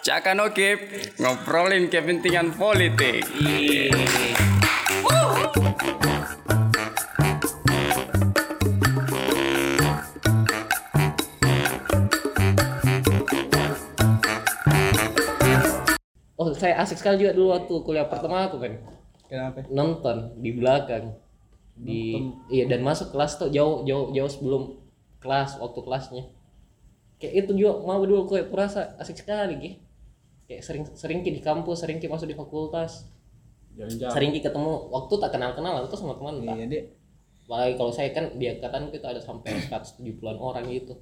Caka Nokip ngobrolin kepentingan politik. Oh, saya asik sekali juga dulu waktu kuliah pertama aku kan Kenapa? nonton di belakang di iya dan masuk kelas tuh jauh jauh jauh sebelum kelas waktu kelasnya kayak itu juga mau dulu kayak perasa asik sekali Ki. Kayak sering sering di kampus sering masuk di fakultas. Jalan-jalan. sering ketemu waktu tak kenal kenalan tuh sama teman Iya, Dek. apalagi kalau saya kan di angkatan kita ada sampai 170-an orang gitu.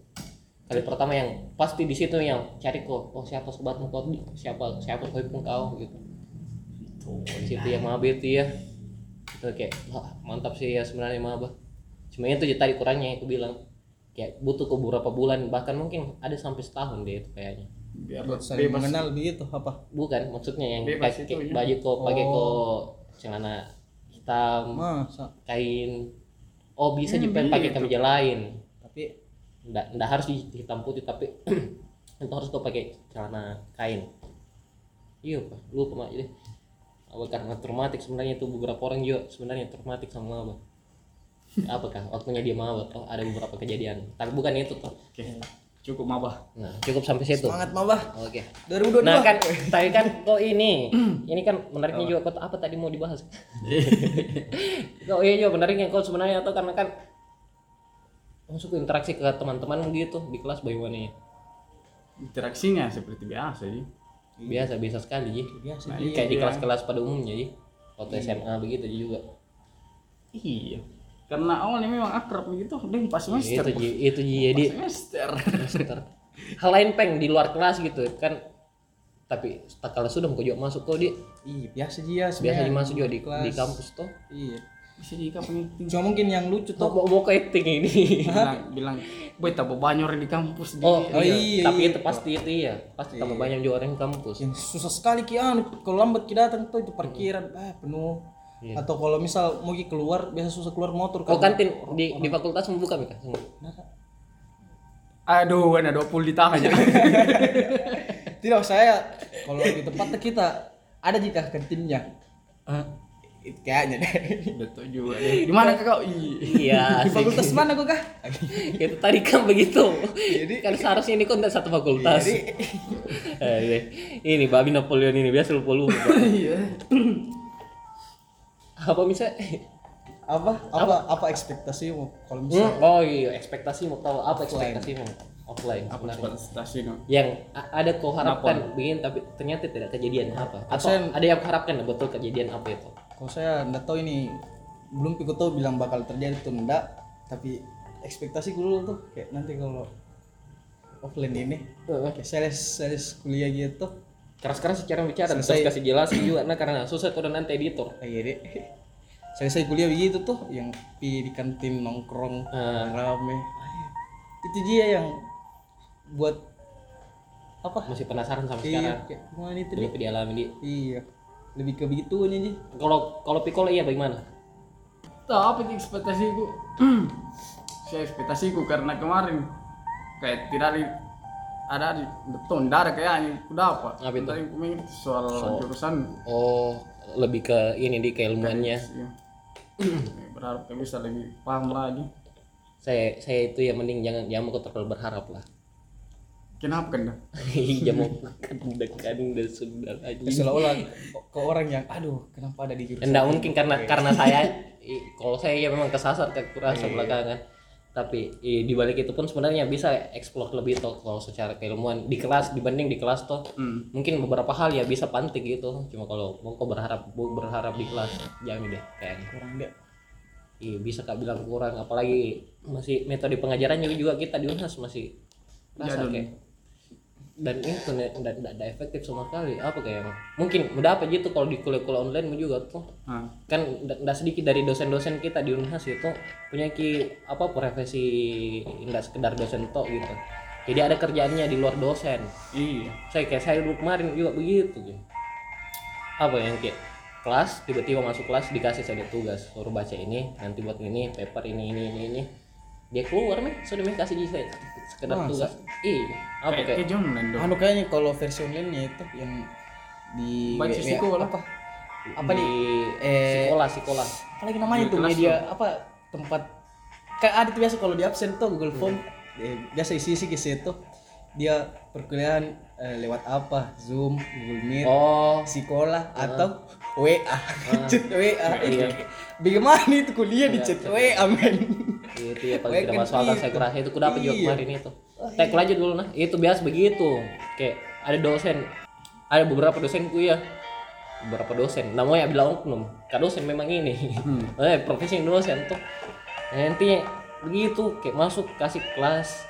Kali pertama yang pasti di situ yang cari kok oh siapa sobatmu kau Di- siapa siapa sobatmu kau? Gitu. Oh, di situ ya maaf itu ya itu kayak wah mantap sih ya sebenarnya maaf cuma itu tadi kurangnya aku bilang. Kayak butuh ke beberapa bulan bahkan mungkin ada sampai setahun deh itu kayaknya Biar Buat saling bebas. mengenal begitu apa? bukan maksudnya yang Bebas kayak itu kayak ya. baju kok pakai Oh. kok celana hitam Masa? kain oh bisa Hmm, juga pakai gitu. kemeja lain Tapi nggak nggak harus hitam putih tapi itu harus kau pakai celana kain iya pak lupa mak jadi apa karena traumatik sebenarnya itu beberapa orang juga sebenarnya traumatik sama apa apakah waktunya dia mau atau ada beberapa kejadian tapi bukan itu toh Oke. Cukup mabah. nah cukup sampai situ semangat mabah. oke 2022. nah kan tadi kan kok ini ini kan menariknya juga kok apa tadi mau dibahas kok iya juga menariknya kok sebenarnya atau karena kan masuk interaksi ke teman-teman gitu di kelas bagaimana ya Interaksinya seperti biasa sih. biasa biasa sekali biasa. Nah, kayak iya, di iya. kelas-kelas pada umumnya ji waktu SMA begitu juga Iya. Karena awalnya memang akrab gitu, deh pas semester. itu ji itu ji jadi semester. semester. hal lain peng di luar kelas gitu kan tapi tak kalau sudah mau juga masuk kok di Iya, biasa dia biasa dimasuk juga di, kelas. di kampus tuh Iya. Bisa di kapan itu? Cuma mungkin yang lucu tuh mau, mau keting ini bilang bilang boy tambah banyak orang di kampus di oh, Oh, iya. iya, tapi iya. itu pasti itu iya pasti tambah banyak juga orang kampus yang susah sekali ki anu kalau lambat ki datang tuh itu parkiran ah penuh. Iya. Atau kalau misal mau keluar biasa susah keluar motor oh kantin di di fakultas membuka Mika semua? Aduh ada 20 ditahan ya. Tidak saya kalau di tempat kita ada jika kantinnya. Itu kayaknya deh. betul juga deh. Di mana kau Ih, iya. Di fakultas mana kok kah? itu tadi kan begitu. Jadi- kan seharusnya ini kan satu fakultas. Jadi Eh, ini, ini babi Napoleon ini biasa lupa lupa iya apa bisa? Apa? Apa? Apa? Ekspektasimu? Kalau misal Hmm, oh iya ekspektasi mau tahu apa ekspektasimu? Offline apa no? yang ada kau harapkan begini tapi ternyata tidak kejadian. Apa atau Saya- ada yang kau harapkan betul kejadian apa itu? Kalau saya nggak tahu ini. Belum pikir tahu bilang bakal terjadi tuh enggak tapi ekspektasi dulu tuh kayak nanti kalau offline ini kayak sales sales kuliah gitu keras-keras secara bicara terus Selesai. kasih jelasin juga nah karena susah tuh nanti editor. Iya deh selesai kuliah begitu tuh yang di kantin nongkrong Ah. rame. Itu dia yang buat apa? Masih penasaran sampai iya sekarang. kayak gimana itu dia. dialami di iya. Lebih ke begitunya sih kalau kalau Piccolo iya bagaimana? Tahu apa sih ekspektasiku? Saya ekspektasiku karena kemarin kayak tidak ada di betul tidak ada kayaknya udah apa? Apa itu? Main soal jurusan oh lebih ke ini di keilmuannya Iya. berharap kayak bisa lebih paham lagi. saya saya itu ya mending jangan jangan mau terlalu berharap lah Kenapa kan? dah? iya mau dekan dan sudah aja Ya, seolah-olah ke orang yang aduh kenapa ada di jurusan Enggak mungkin karena karena saya kalau saya ya memang kesasar ke kurasa belakangan tapi i, di balik itu pun sebenarnya bisa explore lebih toh kalau secara keilmuan. Di kelas dibanding di kelas toh Hmm. mungkin beberapa hal ya bisa pantik gitu. Cuma kalau mau kau berharap berharap di kelas jangan deh kayaknya. Kurang deh. Iya bisa kak bilang kurang. Apalagi masih metode pengajarannya juga kita di Unhas masih rasa Jadul. kayak dan itu tidak tidak efektif sama sekali. Apa kayak mungkin udah apa gitu kalau di kuliah-kuliah online juga tuh. Nah, kan tidak sedikit dari dosen-dosen kita di Unhas itu punya ki apa profesi tidak sekedar dosen tok gitu. Jadi ada kerjaannya di luar dosen. Iya. saya kayak saya dulu kemarin juga begitu gitu apa yang kayak kelas tiba-tiba masuk kelas dikasih saya tugas suruh baca ini nanti buat ini paper ini ini ini ini dia keluar nih sudah nih kasih saya sekedar Masa? tugas. iya apa Kayak kayak? ke online dong. anu kayaknya kalau versi online itu yang di Baca sekolah. apa? apa? Di nih eh sekolah sekolah. Apalagi namanya Di tuh media apa tempat. Kayak ada tuh biasa kalau di absen tuh Google Form. Eh, biasa isi isi ke situ. Dia perkuliahan eh, lewat apa? Zoom Google Meet oh. sekolah atau WA chat WA Iya. bagaimana itu kuliah di chat WA men itu ya paling tidak masuk akal. saya kira itu ku dapat juga Iya. kemarin itu. Tekul aja dulu nah. Itu biasa begitu. Kayak ada dosen. Ada beberapa dosen ku ya beberapa dosen. Namanya bilang oknum kak dosen memang ini. Eh profesi dosen tuh. Intinya begitu kayak masuk kasih kelas.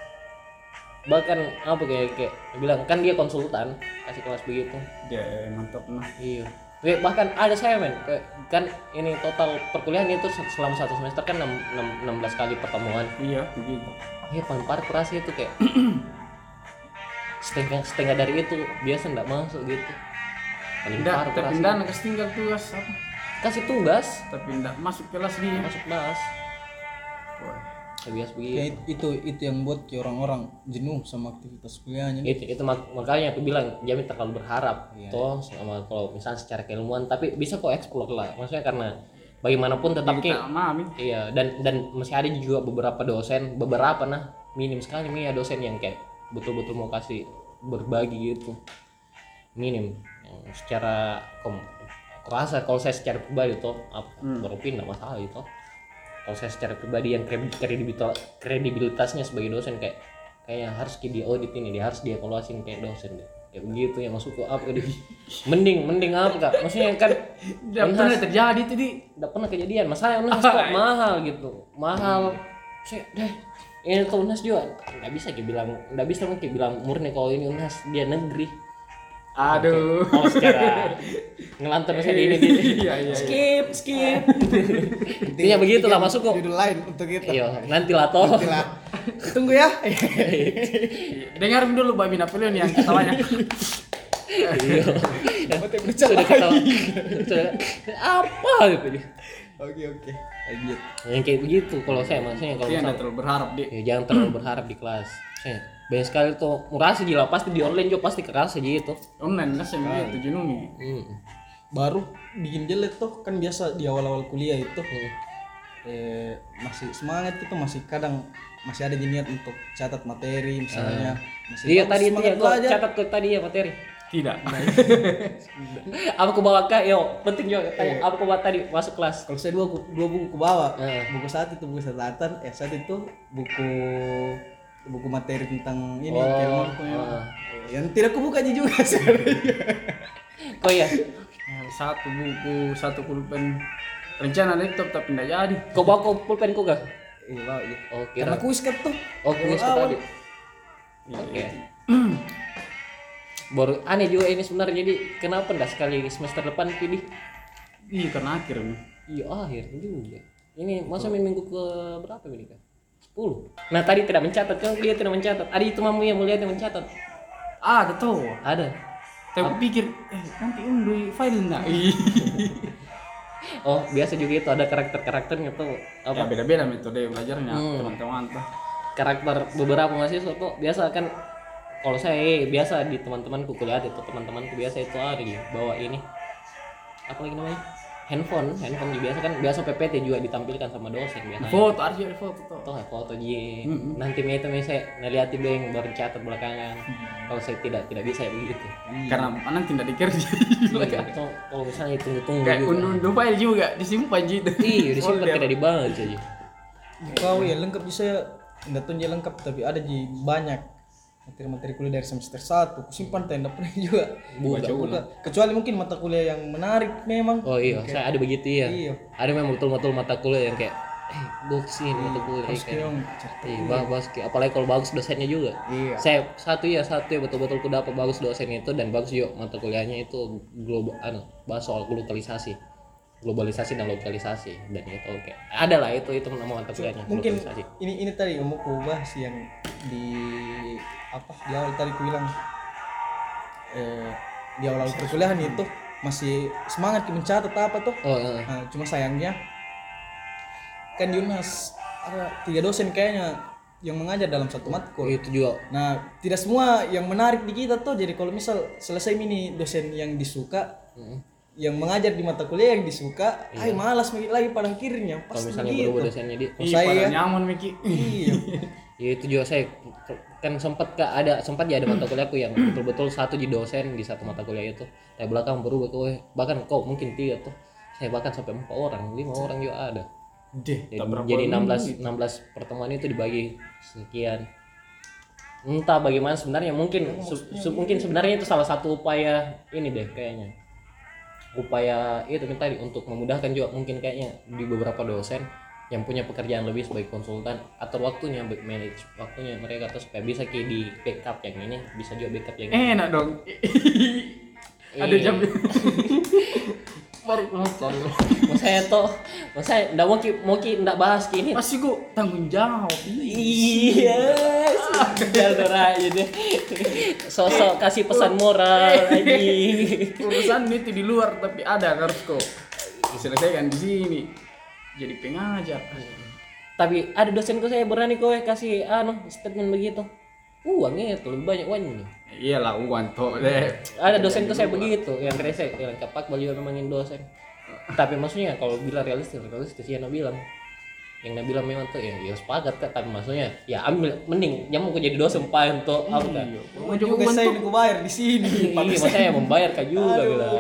Bahkan apa kayak kayak bilang kan dia konsultan kasih kelas begitu. Ya mantap nah. Iya. Bahkan ada saya men, kan ini total perkuliahan itu selama satu semester kan 6, 16 kali pertemuan. Iya begitu. Iya paling parah kurasi itu kayak setengah setengah dari itu biasa nggak masuk gitu. Paling Tidak, parah tapi tidak nak tinggal tugas apa? Kasih tugas Tapi tidak masuk kelas dia. masuk kelas. Wah. Biasa begitu. kayak itu itu yang buat kayak orang-orang jenuh sama aktivitas kuliahnya itu itu mak- makanya aku bilang jangan terlalu berharap Iya. toh sama kalau misalnya secara keilmuan tapi bisa kok eksplor lah maksudnya karena bagaimanapun tetap mami. Iya, dan dan masih ada juga beberapa dosen, beberapa nah minim sekali nih ya dosen yang kayak betul-betul mau kasih berbagi gitu. Minim. Yang secara kom kerasa kalau saya secara pribadi tuh apa baru pindah masalah itu. Kalau saya secara pribadi yang kredi- kredibilitas kredibilitasnya sebagai dosen kayak kayaknya harus di audit ini dia harus dievaluasin kayak dosen deh. Kayak begitu yang masuk ke apa di mending mending apa kak? Maksudnya kan Tidak pernah terjadi itu di. udah pernah kejadian. Masalahnya Unhas kok mahal gitu. Mahal. Sih deh ini tuh Unhas juga nggak bisa kayak bilang nggak bisa mungkin bilang murni kalau ini Unhas dia negeri Aduh. oh secara ngelantur misalnya ini di Iya iya. skip skip. Intinya begitu lah masuk kok. judul lain untuk kita. Iya nanti lah toh. Lah tunggu ya. Dengar dulu Babi Napoleon yang ketawanya. iya. Dapat yang sudah ketawa. sudah. Apa gitu oke oke. Lanjut. Yang kayak begitu kalau saya maksudnya kalau Iya, misalnya tidak terlalu berharap di. ya jangan terlalu berharap di kelas. Saya, banyak sekali tuh merasa gila pasti di online juga pasti kerasa gitu Online lah sih gitu jenuh nih. hmm. baru bikin jelek tuh kan biasa di awal-awal kuliah itu Hmm. eh, masih semangat itu masih kadang masih ada niat untuk catat materi misalnya masih Iya tadi itu ya catat ke tadi ya materi. Tidak. Apa ku bawa kak? Yo penting juga tanya. Apa ku bawa tadi masuk kelas? kalau saya dua dua buku ke bawah Eh. buku satu itu buku catatan eh satu itu buku buku materi tentang ini Oh, ah. yang tidak kubuka aja juga sebenarnya Kok ya? Satu buku, satu pulpen. Rencana laptop tapi tidak jadi. Kau bawa kau pulpen ku gak? iya bawa iya Oh kira. karena kuis tuh Oh kuis tadi. Oke. Baru aneh juga ini sebenarnya jadi kenapa enggak sekali semester depan pilih? Iya karena akhir nih. Iya akhir juga. Ini masa minggu ke berapa ini kan? 10. Nah tadi tidak mencatat kan dia tidak mencatat. Ada itu mamu yang melihat yang mencatat. Ah, ada tuh. Ada. Tapi aku pikir, eh nanti unduh file enggak? Oh biasa juga itu ada karakter-karakternya tuh apa? ya beda-beda metode belajarnya Hmm. teman-teman tuh. karakter beberapa mahasiswa tuh biasa kan kalau saya eh, biasa di teman-temanku kuliah itu teman-temanku biasa itu ada di bawa ini apa lagi namanya handphone handphone juga. Biasa kan biasa PPT juga ditampilkan sama dosen biasa Foto, harus ada foto tuh. toh foto ji? Mm-mm. nanti itu saya ngeliatin deh yang baru catat belakangan. Kalau saya tidak tidak bisa ya begitu. Karena nanti tidak dikerja. Iya, kalau misalnya tunggu-tunggu Kayak juga unduh-unduh file juga disimpan gitu. iya disimpan tidak dibaca aja kau ya lengkap bisa enggak tuh dia lengkap tapi ada ji. Banyak materi-materi kuliah dari semester 1 kusimpan tenda pernah juga. Buka Buka. kecuali mungkin mata kuliah yang menarik memang. Oh iya saya ada begitu ya. Iya. Ada memang betul-betul mata kuliah yang kayak eh bagus sih ini mata kuliah kayak. Iya, bahas kayak- apalagi kalau bagus dosennya juga. iya. Saya satu ya satu ya betul-betul ku dapat bagus dosen itu dan bagus juga mata kuliahnya itu global anu bahas soal globalisasi globalisasi dan lokalisasi. Dan itu oke. Ada lah itu itu nama mata kuliahnya mungkin globalisasi. ini ini tadi yang mau ku bahas yang di apa di awal tadi ku bilang. Eh, di awal awal perkuliahan itu masih semangat mencatat apa tuh. Oh eh, Nah, cuma sayangnya kan di UNAS ada tiga dosen kayaknya yang mengajar dalam satu matkul. itu juga. Nah, tidak semua yang menarik di kita tuh jadi kalau misal selesai ini dosen yang disuka, Hmm. Yang mengajar di mata kuliah yang disuka, ay malas mikir lagi pada akhirnya. Kalau pasti misalnya begitu. berubah dosennya dia Ih, saya- pada nyaman Miki. Iya. ya itu juga saya kan sempat kak ada sempat ya ada mata kuliahku yang betul-betul satu di dosen di satu mata kuliah itu. Tapi belakang berubah tuh eh, bahkan kok mungkin tiga tuh saya bahkan sampai empat orang lima orang juga ada. Deh, jadi, jadi menit. 16 16 pertemuan itu dibagi sekian. Entah bagaimana sebenarnya mungkin su- su- mungkin sebenarnya itu salah satu upaya ini deh kayaknya upaya itu kan tadi untuk memudahkan juga mungkin kayaknya di beberapa dosen yang punya pekerjaan lebih sebagai konsultan atur waktunya manage waktunya mereka tuh supaya bisa kayak di backup yang ini bisa juga backup yang ini Enak dong. Ada Iya. jam. Baru nonton. mau saya mau saya ndak mau ki mau ki ndak bahas ki ini Pasti kok tanggung jawab. Iya, Dora aja deh. Sosok kasih pesan moral lagi. Urusan itu di luar tapi ada harus kok diselesaikan di sini. Jadi pengajar. Tapi ada dosenku saya berani kowe kasih anu statement begitu. Uangnya itu lebih banyak uangnya. Iyalah uang toh deh. Ada dosenku saya begitu yang rese yang kapak beliau memangin dosen. Tapi maksudnya kalau bila realistis, realistis ya Nabi bilang yang Nabi bilang memang tuh ya, ya sepakat kak tapi maksudnya ya ambil mending jangan mau jadi dosen pak untuk apa kan juga saya ini bayar di sini. iya maksudnya membayar kak juga bilang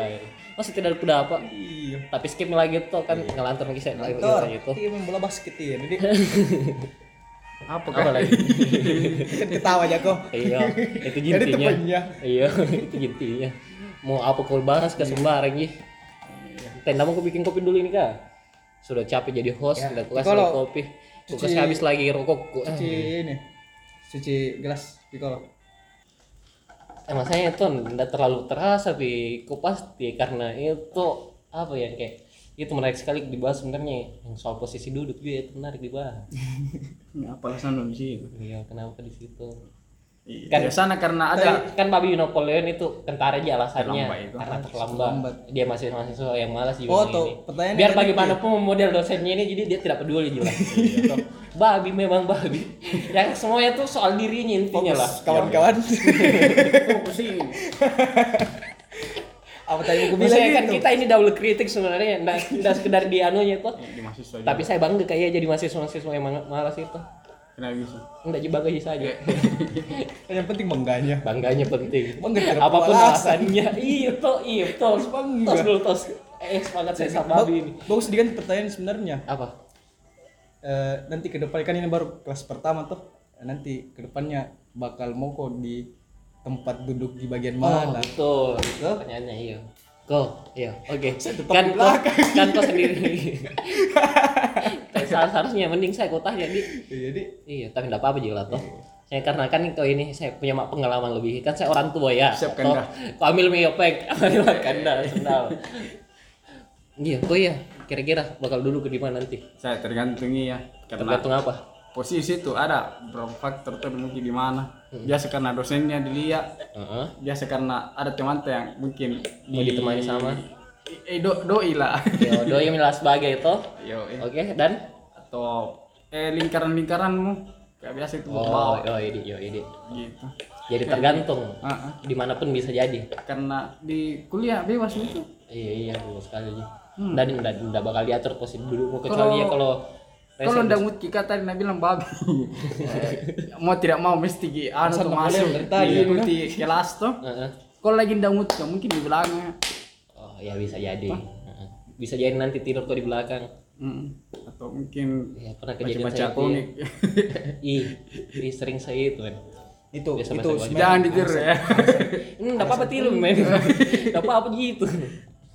masa tidak ada apa Iya. tapi skip lagi tuh kan ngelantur lagi saya lagi itu iya main bola basket ya. Jadi Apa apa lagi? ketawa aja kok. iya itu temannya. iya itu jintinya. Mau apa kau bahas ke sembarang ih tenda mau bikin kopi dulu ini kak. Sudah capek jadi host Ya, udah kelas kalau kopi. Cuci- kulkas habis lagi rokokku Ah. Cuci ini. Cuci gelas Piccolo. emang saya itu tidak terlalu terasa tapi pasti karena itu apa ya kayak itu menarik sekali dibahas sebenarnya yang soal posisi duduk juga itu menarik dibahas Apa alasan di sini? iya kenapa di situ Kan di sana karena ada kan Babi Napoleon itu tentara aja alasannya Terlambat karena terlambat. Terlambat. dia masih mahasiswa yang malas juga Oh, ini. tuh, biar bagaimanapun model dosennya ini jadi dia tidak peduli jelas Iya. Tuh, babi memang babi yang semuanya tuh soal dirinya intinya lah Kawan-kawan. fokus ini. Apa tadi aku bilang kan gitu? kita ini double kritik sebenarnya nggak nggak sekedar di anunya tuh di mahasiswa. tapi saya bangga kayak jadi mahasiswa-mahasiswa yang malas itu Kenapa bisa? enggak juga bangga saja Yang penting bangganya. bangganya penting Bangga apa pun alasannya iya toh iya tos Bangga. tos dulu tos eh semangat saya sama babi ini Bagus diganti pertanyaan sebenarnya. apa Eh, nanti ke depan kan ini baru kelas pertama tuh. Nanti ke depannya bakal mau kok di tempat duduk di bagian oh mana? betul. Betul. pertanyaannya iya. Kok? Iya oke. Tetap kan belakang. kan kok sendiri? Seharusnya harusnya mending saya kok tanya di Jadi iya tapi enggak apa-apa juga toh. Saya karena kan kau ini saya punya pengalaman lebih. Kan saya orang tua ya. Siap, Kanda. kau ambil miopek ambil kanda sendal iya kok iya. Kira-kira bakal duduk di mana nanti? Saya tergantung ya. Tergantung apa? posisi itu ada beberapa faktor mungkin di mana. Biasa karena dosennya dilihat, Heeh. biasa karena ada teman yang mungkin mau ditemani sama eh do, doi lah. yo doi milah sebagai itu Yo, eh. oke dan atau eh lingkaran-lingkaranmu kayak biasa itu oh bawa yo ini yo ini gitu. jadi tergantung ah. di mana pun bisa jadi Karena di kuliah bebas itu. iya iya betul sekali Hmm. dan dan dan bakal diatur posisi dudukmu kecuali ya kalau Kalau ndak mut kita tadi nak bilang babi. Mau tidak mau mesti ki anu tuh masuk di, di kelas tuh. Kalau lagi ndak mut mungkin di belakang. oh ya bisa jadi bisa jadi nanti tidur kok di belakang Hmm. Atau mungkin ya pernah kejadian itu ya. komik. ih, sering saya itu kan itu Biasa itu Jangan ditiru ya. hmm enggak apa-apa tidur men enggak apa-apa gitu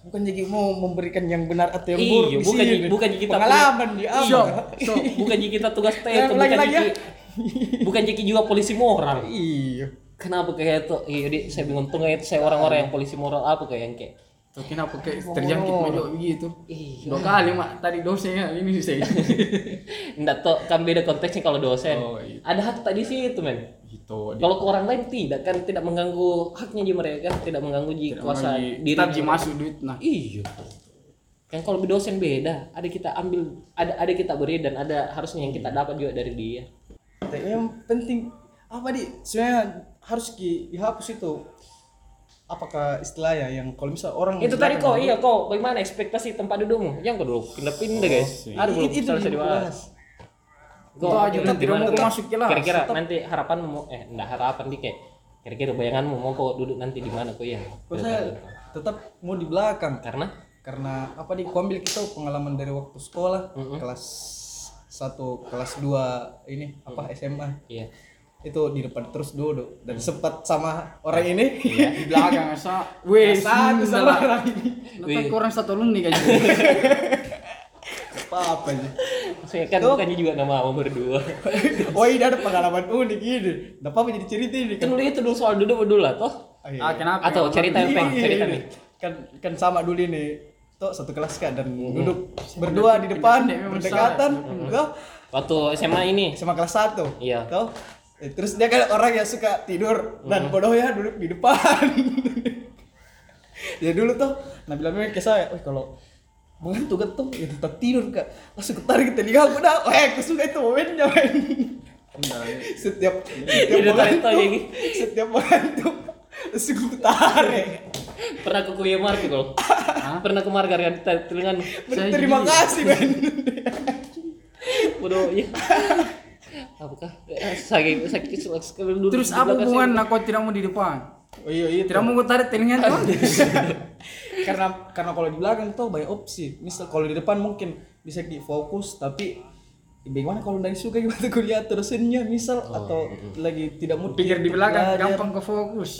bukan jadi mau memberikan yang benar atau yang Iya, buruk di bukan sini. bukan kita pengalaman di So, awal. so, bukan jadi kita tugas teh itu bukan lagi-lagi ya. jadi bukan jadi juga polisi moral Iya. kenapa kayak itu iya jadi saya bingung tuh itu saya orang-orang yang polisi moral apa kayak yang kayak Tuh kenapa kayak terjangkit maju begitu? Iya. Dua kali mak. Tadi dosennya ini saya. enggak tuh kan beda konteksnya kalau dosen. Oh, iya. ada hak tadi sih itu men. Gitu. kalau ke orang lain tidak kan. Tidak mengganggu haknya di mereka tidak mengganggu di kuasa diri Tetap ji masuk duit nah. iya. Kan kalau dosen beda. Ada kita ambil ada ada kita beri dan ada harusnya yang kita dapat juga dari dia. Tapi yang penting apa di sebenarnya harus di, dihapus itu apakah istilahnya yang kalau misal orang itu tadi kok iya kok. Bagaimana ekspektasi tempat dudukmu? Yang kedua pindah-pindah guys. Ada belum itu selesai dibahas. Itu aja, tidak mau masuk kelas. kira-kira nanti harapanmu mau eh enggak harapan di kayak kira-kira bayanganmu mau kok duduk nanti di mana kok ya Kok saya tetap mau di belakang? Karena? Karena apa di ambil kita pengalaman dari waktu sekolah kelas satu kelas 2 ini apa SMA iya itu di depan terus duduk dan sempat sama orang ini. Di belakang asa weh satu sama salah. orang ini. Nanti kurang satu alumni kayaknya apa apa sih maksudnya kan bukannya juga nama mau berdua. Oh ini ada pengalaman unik gini nggak apa jadi cerita ini? Kan dulu itu dulu soal duduk berdua toh. Ah, iya. ah kenapa? Atau cerita yang Iya, cerita iya. nih kan kan sama dulu ini. Tuh satu kelas kan dan duduk berdua di depan berdekatan. tuh waktu SMA ini. Sama kelas satu. Iya. tuh Eh, terus dia kan orang yang suka tidur dan bodohnya duduk di depan. Ya dulu tuh Nabila bilang ke saya wah kalau mengantuk tuh ya tetap tidur kak. Langsung ketarik ke telinga aku dah wah aku suka itu momennya men setiap setiap tarik mengantuk setiap mengantuk langsung ketarik. Pernah ke kuya Marco kalau pernah ke Margar kan telingan? Terima kasih men. bodoh ya apakah Eh, sakit dulu terus apa hubungan aku tidak mau di depan Oh iya iya. tidak mau gue tarik telinga tuh karena karena kalau di belakang tuh banyak opsi. Misal kalau di depan mungkin bisa di fokus tapi ya bagaimana kalau dari suka gimana kuliah terusinnya misal atau lagi tidak mau pikir di belakang belajar. gampang ke fokus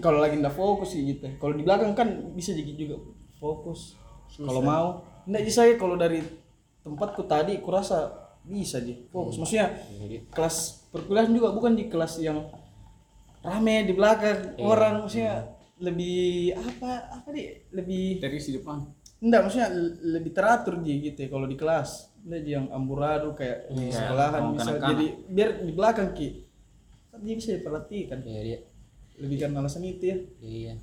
Kalau lagi nggak fokus sih gitu. Kalau di belakang kan bisa jadi juga fokus. Kalau mau. Nggak sih saya kalau dari tempatku tadi kurasa bisa aja fokus. Maksudnya kelas perkuliahan juga bukan di kelas yang rame di belakang orang. Maksudnya lebih apa apa nih lebih dari si depan. Enggak maksudnya le- lebih teratur dia gitu ya kalau di kelas. Dia yang amburadul kayak di sekolahan bisa kanak-kanak. jadi biar di belakang ki. Dia bisa diperhatikan. Iya dia. Lebih kan alasan itu ya. Iya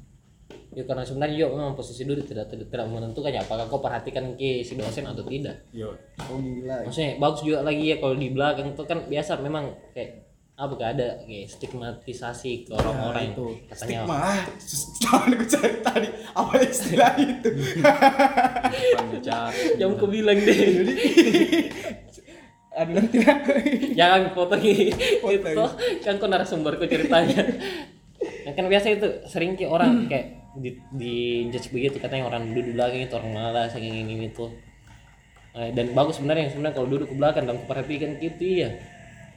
ya karena sebenarnya juga memang posisi duduk tidak tidak, tidak menentukan ya apakah kau perhatikan ke si dosen atau tidak. Yo. Oh gila. Maksudnya bagus juga lagi ya kalau di belakang itu kan biasa memang kayak apa gak ada kayak stigmatisasi ke orang-orang yang itu. katanya. Stigma ah jangan aku cari tadi. Apa istilah itu? Yang aku bilang deh. Ada nanti lah. Jangan potong itu Potong. kan kau narasumberku ceritanya. Nah, kan biasa itu sering ki orang kayak di, di judge begitu katanya orang duduk belakang itu orang malas yang ini tuh Eh, dan bagus sebenarnya sebenarnya kalau duduk ke belakang dan perhatikan gitu ya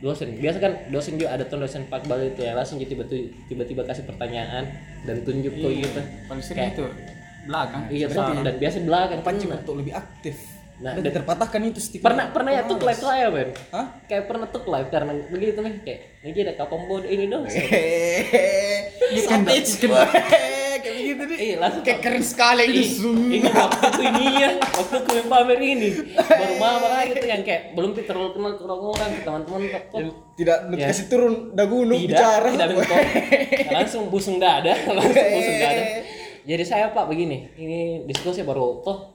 dosen biasa kan dosen juga ada tuh dosen pakbal itu ya langsung jadi tiba-tiba tiba-tiba kasih pertanyaan dan tunjuk kok gitu paling sering itu belakang. Iya dan, dan biasa belakang pancing untuk lebih aktif. Nah, dan terpatahkan itu stigma. pernah pernah ya tuh live live Ben? Hah? kayak pernah tuh live karena begitu nih kayak ini ada kapal bod ini dong Hehehe. kayak begitu nih. Iya, langsung kayak keren sekali. Ini waktu itu ini ya waktu aku yang pamer ini. Baru mama lagi tuh yang kayak belum terlalu kenal ke orang-orang teman-teman kok. Tidak Ya. kasih turun dagu nu tidak bicara. tidak bentuk langsung busung dada langsung busung dada jadi saya pak begini ini diskusi baru toh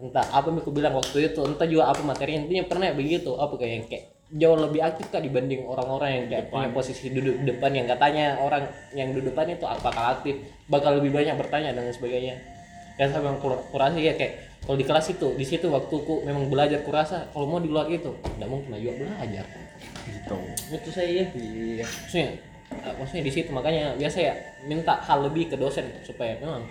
entah apa yang aku bilang waktu itu entah juga apa materi intinya pernah begitu apa kayak yang kayak jauh lebih aktif kak dibanding orang-orang yang kayak punya posisi duduk depan yang katanya orang yang duduk depan itu bakal aktif bakal lebih banyak bertanya dan sebagainya. Dan saya memang kur- kurasa ya kayak kalau di kelas itu di situ waktuku memang belajar kurasa kalau mau di luar itu tidak mungkin juga belajar. Gitu. Itu saya ya Iya. maksudnya eh, maksudnya di situ makanya biasa ya minta hal lebih ke dosen supaya memang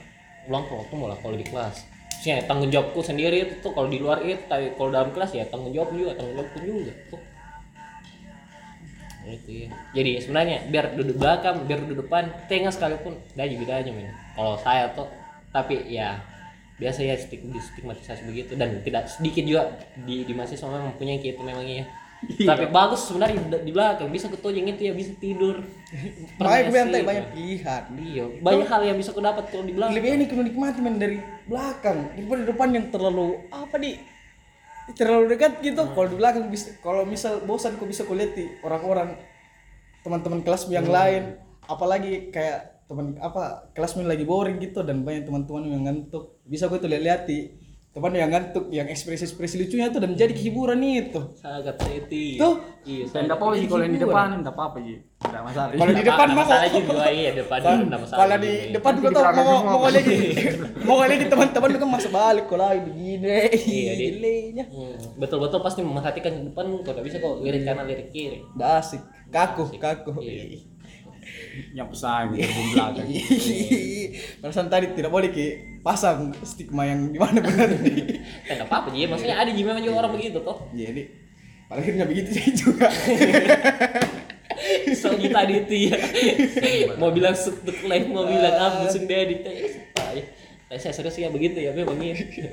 ulang waktu malah kalau di kelas. Maksudnya tanggung jawabku sendiri itu tuh kalau di luar itu tapi kalau dalam kelas ya tanggung jawab juga tanggung jawabku juga tuh itu ya. Jadi sebenarnya biar duduk belakang biar duduk depan tengah sekalipun gaji bedanya men. Kalau saya tuh tapi ya biasa ya stig stigmatisasi begitu. Dan tidak sedikit juga di di mahasiswa memang punya gitu memang iya. Tapi bagus sebenarnya di, di belakang bisa ketojeng itu ya bisa tidur. Permisi, tadi banyak pilihan. iya banyak hal yang bisa aku dapat kalau di belakang. Lebih ini kudu nikmati men dari belakang. Daripada di depan yang terlalu apa nih? Terlalu dekat gitu. Kalau di belakang bisa kalau misal bosan kok bisa kulihat di orang-orang teman-teman kelas yang lain. Apalagi kayak teman apa kelas lagi boring gitu dan banyak teman-teman yang ngantuk. Bisa gue tuh lihat teman yang ngantuk yang ekspresi-ekspresi lucunya tuh dan menjadi hiburan itu sangat seti Tuh. iya Dan enggak apa-apa sih kalau yang di depan enggak apa-apa sih. Enggak masalah. Kalau di depan mah kok- juga iya depan enggak masalah kalau di depan gue tau mau mau lagi mau lagi teman-teman lu kan masa balik kalau lagi begini? Iya, Di. Hmm, betul-betul pasti memerhatikan ke depan kok nggak bisa kok lirik kanan lirik kiri. Udah asik. Kaku kaku. Iya. Yang pesan di belakang. Perasaan tadi tidak boleh ki. Pasang stigma yang di mana benar nih. kan nggak apa-apa jadi maksudnya ada juga memang juga orang begitu toh. Jadi pada akhirnya begitu saya juga. soalnya tadi itu ya. Mau bilang untuk live mau bilang apa langsung dia supaya tapi saya serius ya begitu ya memang gitu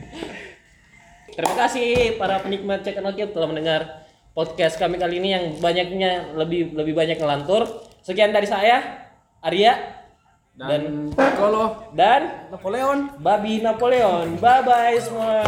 terima kasih para penikmat cek Nokia telah mendengar podcast kami kali ini yang banyaknya lebih lebih banyak ngelantur Sekian dari saya, Arya dan, dan Kolo dan Napoleon, Babi Napoleon. Bye bye semua.